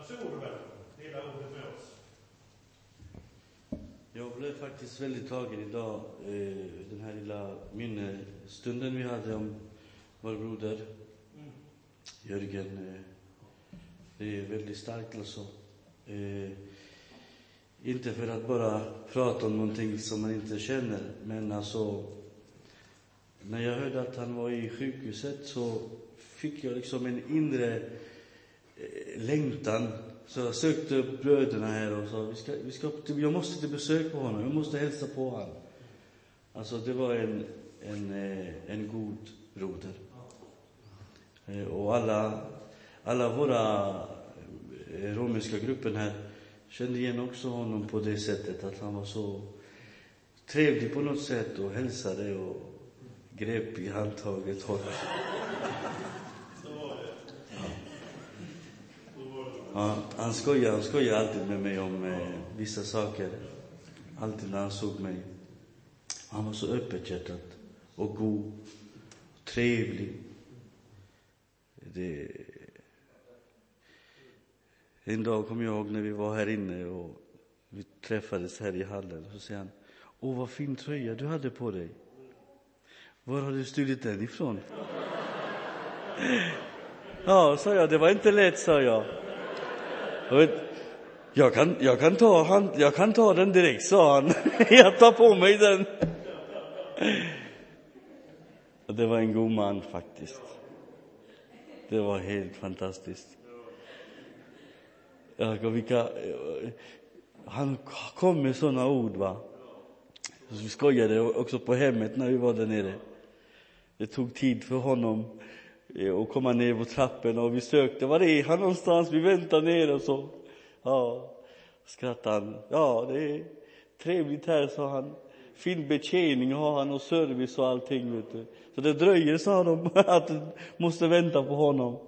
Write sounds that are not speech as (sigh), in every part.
Varsågod välkommen. Dela ordet med oss. Jag blev faktiskt väldigt tagen idag, eh, den här lilla minnesstunden vi hade om vår broder Mm. Jörgen. Eh, det är väldigt starkt alltså. Eh, inte för att bara prata om någonting som man inte känner, men alltså när jag hörde att han var i sjukhuset så fick jag liksom en inre Eh, längtan. Så jag sökte upp bröderna här och sa, vi ska, vi ska, jag måste till besök på honom, jag måste hälsa på honom. Alltså det var en, en, eh, en god broder. Eh, Och alla, alla våra eh, romerska gruppen här kände igen också honom på det sättet att han var så trevlig på något sätt och hälsade och grep i handtaget hårt. Så var det. Så var det. Ja, han skojar, han skojar alltid med mig om eh, vissa saker. Alltid när han såg mig. Han var så öppenhjärtad och god, och trevlig. Det... En dag kommer jag ihåg när vi var här inne och vi träffades här i hallen. Så säger han, åh vad fin tröja du hade på dig. Var har du stulit den ifrån? (laughs) Ja, sa jag, det var inte lätt, sa jag. Jag, kan, jag, kan ta, han, jag kan ta den direkt, sa han. (laughs) Jag tar på mig den. Och det var en god man faktiskt. Det var helt fantastiskt. Ja, vilka, han kom med såna ord, va. Så vi skojade också på hemmet när vi var där nere. Det tog tid för honom Eh, och komma ner på trapporna och vi sökte, var är han någonstans? Vi väntar nere och så. Ja, skrattade han. Ja, det är trevligt här, sa han. Fin betjäning har han och service och allting, vet du. Så det dröjer, sa de, (laughs) att du måste vänta på honom.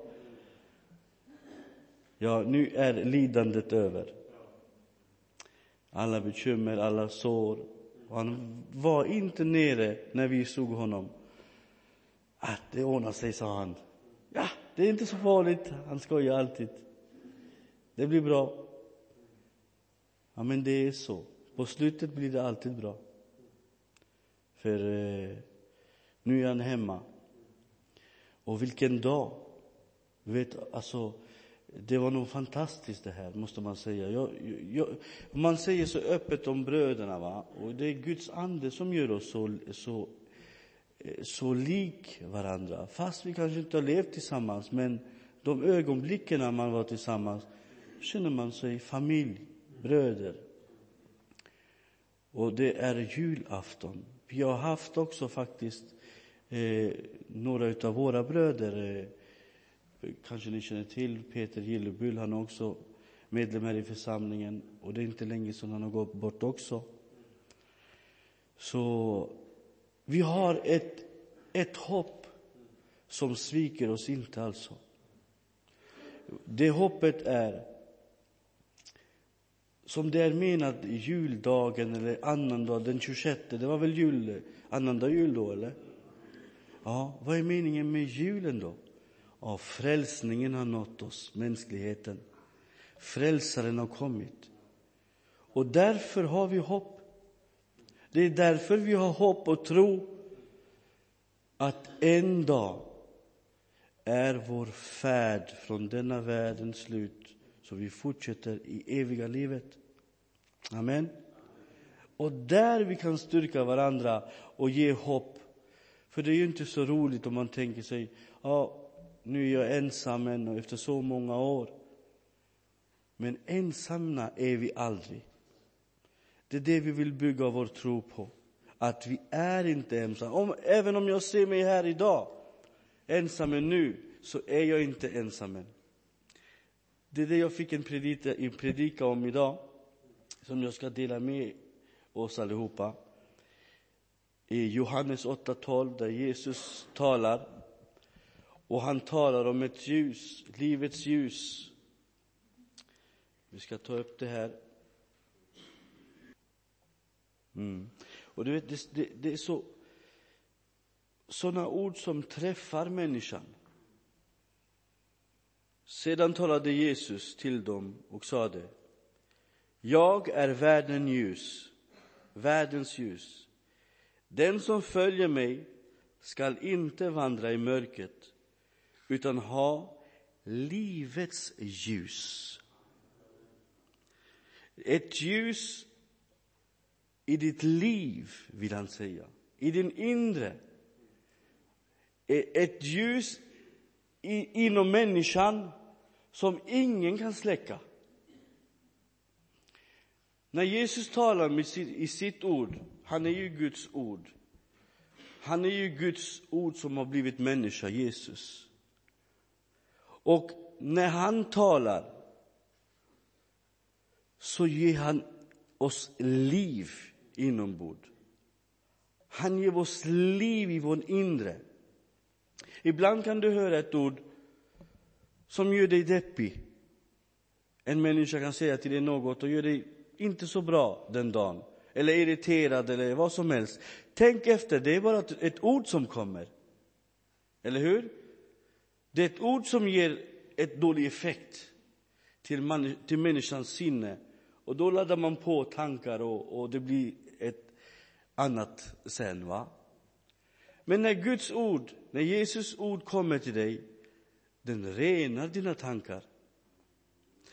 Ja, nu är lidandet över. Alla bekymmer, alla sår. Och han var inte nere när vi såg honom. Det ordnar sig, sa han. Ja, det är inte så farligt. Han skojar alltid. Det blir bra. Ja, men det är så. På slutet blir det alltid bra. För eh, nu är han hemma. Och vilken dag! Vet, alltså, det var nog fantastiskt det här, måste man säga. Jag, jag, man säger så öppet om bröderna, va? och det är Guds ande som gör oss så, så, Eh, så lik varandra. Fast vi kanske inte har levt tillsammans, men de ögonblicken när man var tillsammans känner man sig familj, bröder. Och det är julafton. Vi har haft också faktiskt eh, några utav våra bröder eh, kanske ni känner till Peter Gillebull, han är också medlem här i församlingen och det är inte länge sedan han har gått bort också. Så vi har ett, ett hopp som sviker oss inte alltså. Det hoppet är som det är menat juldagen eller annandag, den 26, det var väl jul, annandag jul då eller? Ja, vad är meningen med julen då? Ja, frälsningen har nått oss, mänskligheten. Frälsaren har kommit. Och därför har vi hopp. Det är därför vi har hopp och tro att en dag är vår färd från denna världens slut så vi fortsätter i eviga livet. Amen. Och där vi kan styrka varandra och ge hopp. För det är ju inte så roligt om man tänker sig, ja, nu är jag ensam ännu efter så många år. Men ensamma är vi aldrig. Det är det vi vill bygga vår tro på. Att vi är inte ensamma. Om, även om jag ser mig här idag, ensam nu, så är jag inte ensam än. Det är det jag fick en predika, en predika om idag, som jag ska dela med oss allihopa. I Johannes 8.12, där Jesus talar och han talar om ett ljus, livets ljus. Vi ska ta upp det här. Mm. Och du vet, det, det, det är så sådana ord som träffar människan. Sedan talade Jesus till dem och sade, jag är världens ljus, världens ljus. Den som följer mig skall inte vandra i mörkret, utan ha livets ljus. Ett ljus i ditt liv, vill han säga, i din inre. E, ett ljus i, inom människan som ingen kan släcka. När Jesus talar med sitt, i sitt ord, han är ju Guds ord. Han är ju Guds ord som har blivit människa, Jesus. Och när han talar så ger han oss liv inombords. Han ger oss liv i vår inre. Ibland kan du höra ett ord som gör dig deppig. En människa kan säga till dig något och gör dig inte så bra den dagen. Eller irriterad eller vad som helst. Tänk efter, det är bara ett ord som kommer. Eller hur? Det är ett ord som ger ett dålig effekt till, man, till människans sinne. Och då laddar man på tankar och, och det blir ett annat sen. va? Men när Guds ord, när Jesus ord kommer till dig, den renar dina tankar.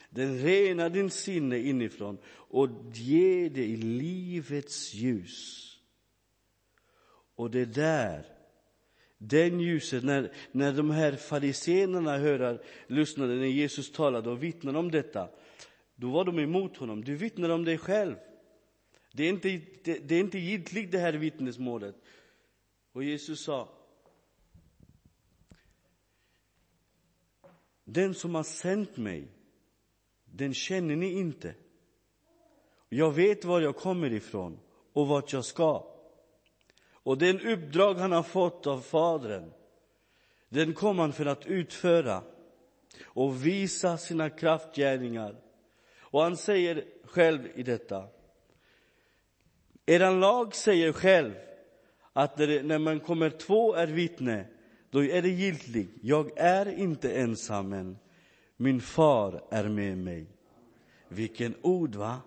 Den renar din sinne inifrån och ger dig livets ljus. Och det är där, den ljuset, när, när de här fariséerna hörde, lyssnade när Jesus talade och vittnade om detta, då var de emot honom. Du vittnar om dig själv. Det är inte, det, det är inte giltigt det här vittnesmålet. Och Jesus sa, den som har sänt mig, den känner ni inte. Jag vet var jag kommer ifrån och vart jag ska. Och den uppdrag han har fått av Fadern, den kom han för att utföra och visa sina kraftgärningar. Och han säger själv i detta. Eran lag säger själv att när man kommer två är vittne, då är det giltigt. Jag är inte ensam än. Min far är med mig. Vilken ord, va?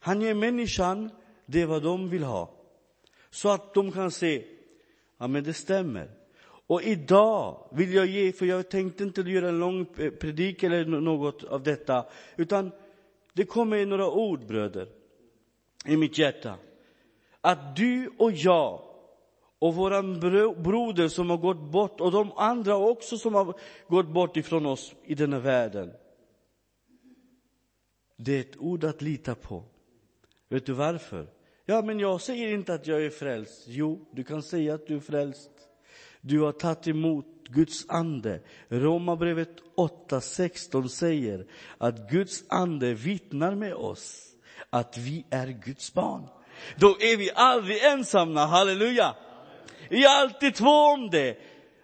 Han ger människan det vad de vill ha. Så att de kan se, ja men det stämmer. Och idag vill jag ge, för jag tänkte inte göra en lång eh, predik eller något av detta, utan det kommer några ord, bröder, i mitt hjärta. Att du och jag och våran broder som har gått bort och de andra också som har gått bort ifrån oss i denna världen. Det är ett ord att lita på. Vet du varför? Ja, men jag säger inte att jag är frälst. Jo, du kan säga att du är frälst. Du har tagit emot Guds ande. Romarbrevet 8.16 säger att Guds ande vittnar med oss att vi är Guds barn. Då är vi aldrig ensamma, halleluja! Vi är alltid två om det.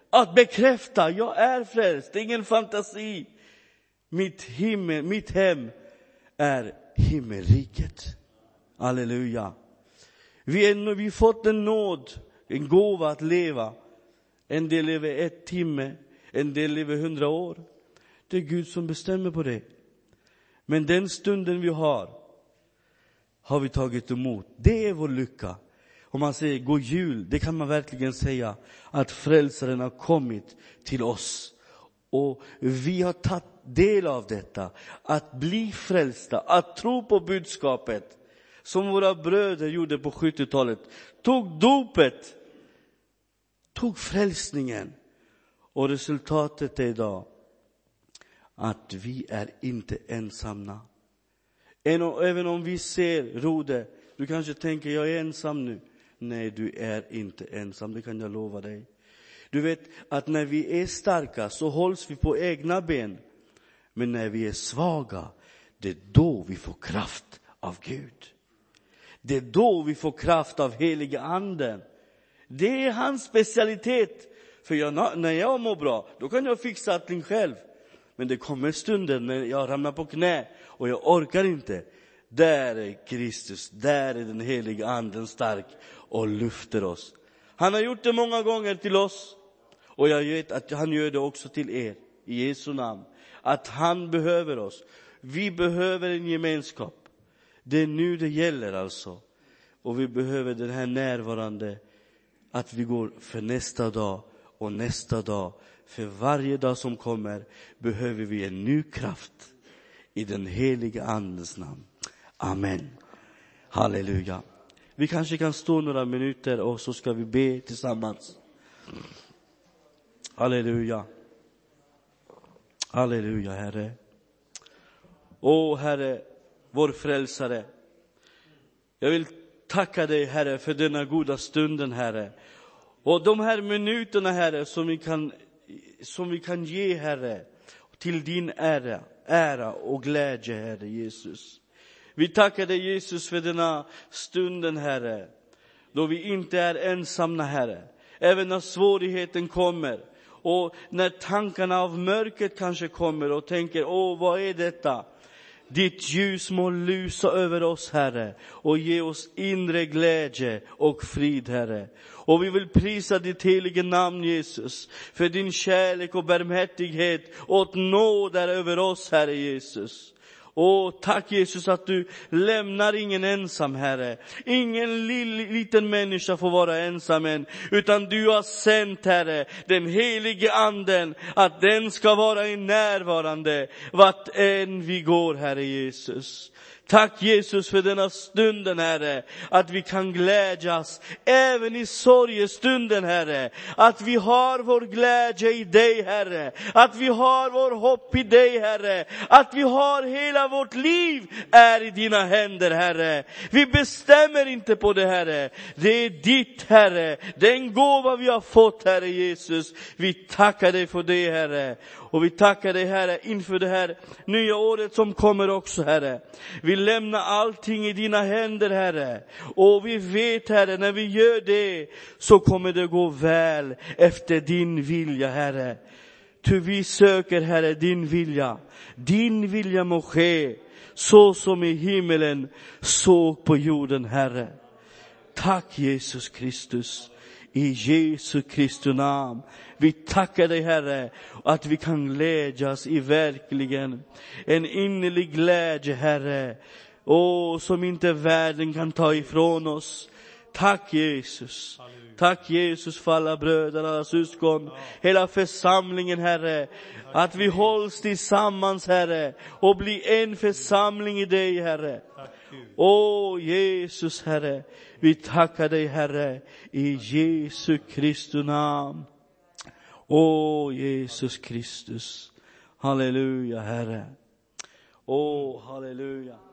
Att bekräfta, jag är frälst, det är ingen fantasi. Mitt, himmel, mitt hem är himmelriket. Halleluja. Vi har fått en nåd, en gåva att leva. En del lever ett timme, en del lever hundra år. Det är Gud som bestämmer på det. Men den stunden vi har, har vi tagit emot. Det är vår lycka. Om man säger god jul, det kan man verkligen säga att frälsaren har kommit till oss. Och vi har tagit del av detta, att bli frälsta, att tro på budskapet. Som våra bröder gjorde på 70-talet. Tog dopet, tog frälsningen. Och resultatet är idag att vi är inte ensamma. Även om vi ser Rode, du kanske tänker jag är ensam nu. Nej, du är inte ensam, det kan jag lova dig. Du vet att när vi är starka så hålls vi på egna ben. Men när vi är svaga, det är då vi får kraft av Gud. Det är då vi får kraft av heliga anden. Det är hans specialitet. För jag, när jag mår bra, då kan jag fixa allting själv. Men det kommer stunder när jag ramlar på knä och jag orkar inte. Där är Kristus, där är den heliga anden stark och lyfter oss. Han har gjort det många gånger till oss och jag vet att han gör det också till er i Jesu namn. Att han behöver oss. Vi behöver en gemenskap. Det är nu det gäller alltså. Och vi behöver den här närvarande, att vi går för nästa dag och nästa dag. För varje dag som kommer behöver vi en ny kraft i den heliga Andens namn. Amen. Halleluja. Vi kanske kan stå några minuter och så ska vi be tillsammans. Halleluja. Halleluja, Herre. Åh, Herre, vår frälsare. Jag vill tacka dig, Herre, för denna goda stunden, Herre. Och de här minuterna, Herre, som vi kan, som vi kan ge, Herre, till din ära, ära och glädje, Herre Jesus. Vi tackar dig, Jesus, för denna stunden, Herre, då vi inte är ensamma, Herre. Även när svårigheten kommer och när tankarna av mörkret kanske kommer och tänker, åh, vad är detta? Ditt ljus må lysa över oss, Herre, och ge oss inre glädje och frid, Herre. Och vi vill prisa ditt helige namn, Jesus, för din kärlek och barmhärtighet och nåd är över oss, Herre Jesus. Åh, tack Jesus att du lämnar ingen ensam, Herre. Ingen liten människa får vara ensam än, utan du har sänt, Herre, den helige anden, att den ska vara närvarande vart än vi går, Herre Jesus. Tack Jesus för denna stunden Herre, att vi kan glädjas även i sorgestunden Herre. Att vi har vår glädje i dig Herre, att vi har vår hopp i dig Herre, att vi har hela vårt liv är i dina händer Herre. Vi bestämmer inte på det Herre, det är ditt Herre, den gåva vi har fått Herre Jesus. Vi tackar dig för det Herre. Och vi tackar dig Herre inför det här nya året som kommer också Herre. Vi lämnar allting i dina händer Herre. Och vi vet Herre, när vi gör det så kommer det gå väl efter din vilja Herre. Ty vi söker Herre din vilja. Din vilja må ske så som i himmelen, så på jorden Herre. Tack Jesus Kristus. I Jesu Kristi namn. Vi tackar dig Herre att vi kan glädjas i verkligen en innerlig glädje Herre. Åh, som inte världen kan ta ifrån oss. Tack Jesus. Tack Jesus för alla bröder, alla syskon, hela församlingen Herre. Att vi hålls tillsammans Herre och blir en församling i dig Herre. Åh Jesus Herre, vi tackar dig Herre i Jesu Kristi namn. Åh Jesus Kristus. Halleluja Herre. Åh halleluja.